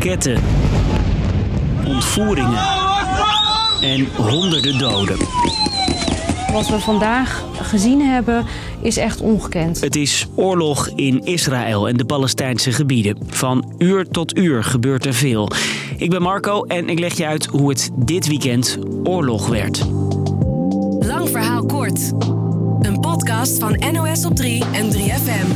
raketten, ontvoeringen en honderden doden. Wat we vandaag gezien hebben is echt ongekend. Het is oorlog in Israël en de Palestijnse gebieden. Van uur tot uur gebeurt er veel. Ik ben Marco en ik leg je uit hoe het dit weekend oorlog werd. Lang verhaal kort. Een podcast van NOS op 3 en 3FM.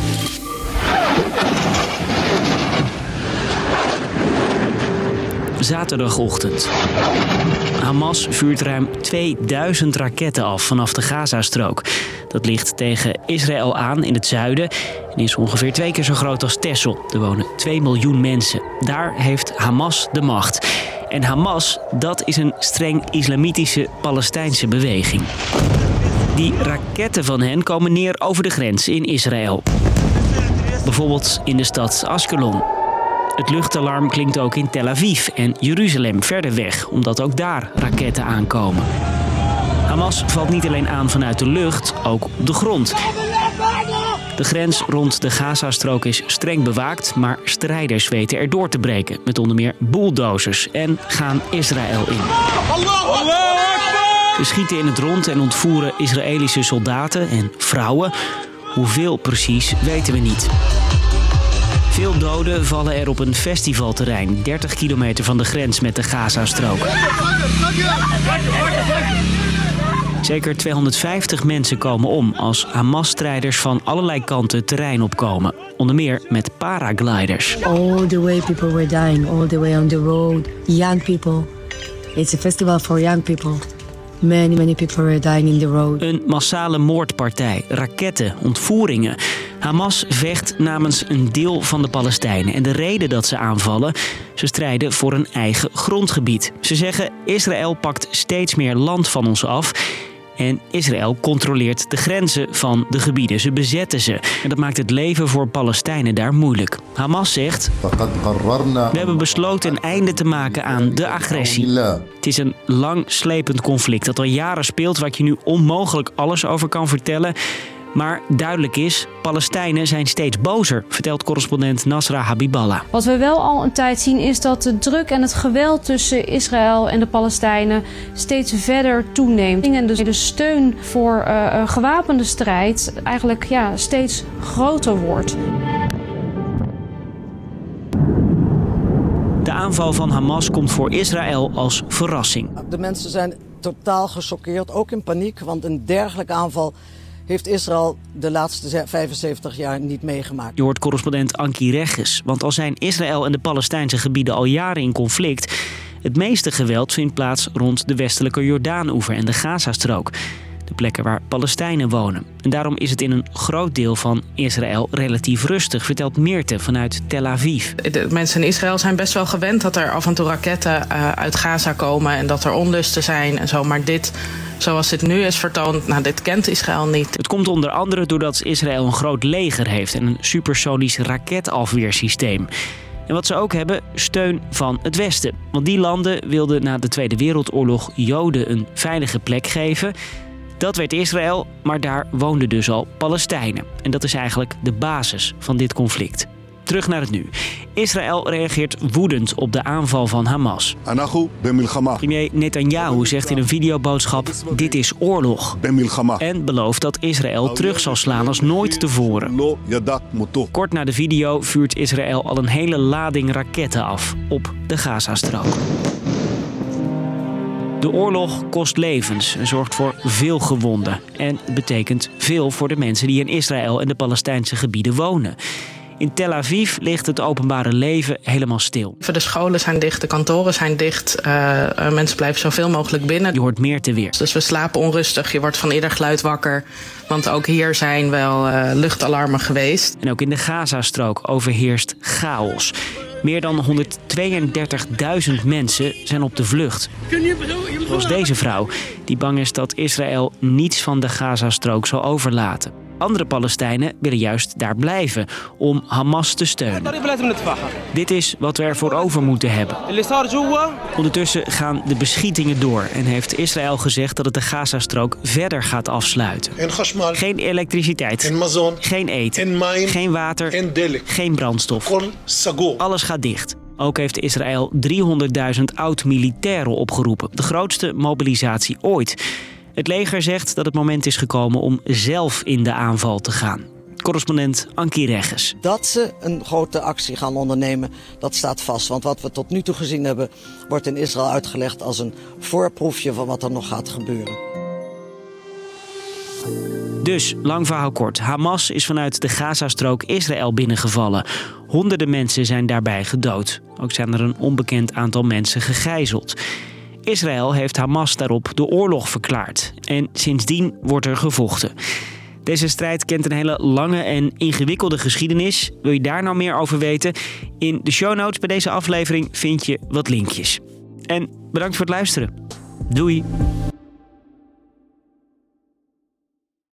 Zaterdagochtend. Hamas vuurt ruim 2000 raketten af vanaf de Gazastrook. Dat ligt tegen Israël aan in het zuiden en is ongeveer twee keer zo groot als Texel. Er wonen 2 miljoen mensen. Daar heeft Hamas de macht. En Hamas, dat is een streng islamitische Palestijnse beweging. Die raketten van hen komen neer over de grens in Israël. Bijvoorbeeld in de stad Askelon. Het luchtalarm klinkt ook in Tel Aviv en Jeruzalem verder weg, omdat ook daar raketten aankomen. Hamas valt niet alleen aan vanuit de lucht, ook op de grond. De grens rond de Gazastrook is streng bewaakt, maar strijders weten er door te breken. Met onder meer bulldozers en gaan Israël in. Ze schieten in het rond en ontvoeren Israëlische soldaten en vrouwen. Hoeveel precies weten we niet. Veel doden vallen er op een festivalterrein, 30 kilometer van de grens met de Gazastrook. Zeker 250 mensen komen om als Hamas-strijders van allerlei kanten terrein opkomen. Onder meer met paragliders. All the way people were dying, all the way on the road. Young people. It's a festival for young people. Many, many people were dying in the road. Een massale moordpartij, raketten, ontvoeringen. Hamas vecht namens een deel van de Palestijnen. En de reden dat ze aanvallen, ze strijden voor een eigen grondgebied. Ze zeggen Israël pakt steeds meer land van ons af. En Israël controleert de grenzen van de gebieden. Ze bezetten ze. En dat maakt het leven voor Palestijnen daar moeilijk. Hamas zegt: We hebben besloten een einde te maken aan de agressie. Het is een lang slepend conflict dat al jaren speelt, waar ik je nu onmogelijk alles over kan vertellen. Maar duidelijk is, Palestijnen zijn steeds bozer, vertelt correspondent Nasra Habiballah. Wat we wel al een tijd zien is dat de druk en het geweld tussen Israël en de Palestijnen steeds verder toeneemt. En dus de steun voor uh, gewapende strijd eigenlijk ja, steeds groter wordt. De aanval van Hamas komt voor Israël als verrassing. De mensen zijn totaal gechoqueerd, ook in paniek, want een dergelijke aanval heeft Israël de laatste 75 jaar niet meegemaakt. Je hoort correspondent Anki Regis. Want al zijn Israël en de Palestijnse gebieden al jaren in conflict... het meeste geweld vindt plaats rond de westelijke Jordaanoever en de Gazastrook. De plekken waar Palestijnen wonen. En daarom is het in een groot deel van Israël relatief rustig, vertelt Meerte vanuit Tel Aviv. De mensen in Israël zijn best wel gewend dat er af en toe raketten uh, uit Gaza komen en dat er onlusten zijn en zo. Maar dit zoals dit nu is vertoond, nou, dit kent Israël niet. Het komt onder andere doordat Israël een groot leger heeft en een supersonisch raketafweersysteem. En wat ze ook hebben, steun van het Westen. Want die landen wilden na de Tweede Wereldoorlog Joden een veilige plek geven. Dat werd Israël, maar daar woonden dus al Palestijnen. En dat is eigenlijk de basis van dit conflict. Terug naar het nu. Israël reageert woedend op de aanval van Hamas. Premier Netanyahu zegt in een videoboodschap: Dit is oorlog. En belooft dat Israël terug zal slaan als nooit tevoren. Kort na de video vuurt Israël al een hele lading raketten af op de Gazastrook. De oorlog kost levens en zorgt voor veel gewonden. En betekent veel voor de mensen die in Israël en de Palestijnse gebieden wonen. In Tel Aviv ligt het openbare leven helemaal stil. De scholen zijn dicht, de kantoren zijn dicht. Uh, mensen blijven zoveel mogelijk binnen. Je hoort meer te weer. Dus we slapen onrustig. Je wordt van ieder geluid wakker. Want ook hier zijn wel uh, luchtalarmen geweest. En ook in de Gazastrook overheerst chaos. Meer dan 132.000 mensen zijn op de vlucht. Zoals deze vrouw, die bang is dat Israël niets van de Gazastrook zal overlaten. Andere Palestijnen willen juist daar blijven om Hamas te steunen. Dit is wat we ervoor over moeten hebben. Ondertussen gaan de beschietingen door en heeft Israël gezegd dat het de Gazastrook verder gaat afsluiten. Geen elektriciteit, geen eten, geen water, geen brandstof. Alles gaat dicht. Ook heeft Israël 300.000 oud-militairen opgeroepen. De grootste mobilisatie ooit. Het leger zegt dat het moment is gekomen om zelf in de aanval te gaan. Correspondent Ankie Regges. Dat ze een grote actie gaan ondernemen, dat staat vast. Want wat we tot nu toe gezien hebben, wordt in Israël uitgelegd als een voorproefje van wat er nog gaat gebeuren. Dus, lang verhaal kort. Hamas is vanuit de Gazastrook Israël binnengevallen. Honderden mensen zijn daarbij gedood. Ook zijn er een onbekend aantal mensen gegijzeld. Israël heeft Hamas daarop de oorlog verklaard. En sindsdien wordt er gevochten. Deze strijd kent een hele lange en ingewikkelde geschiedenis. Wil je daar nou meer over weten? In de show notes bij deze aflevering vind je wat linkjes. En bedankt voor het luisteren. Doei!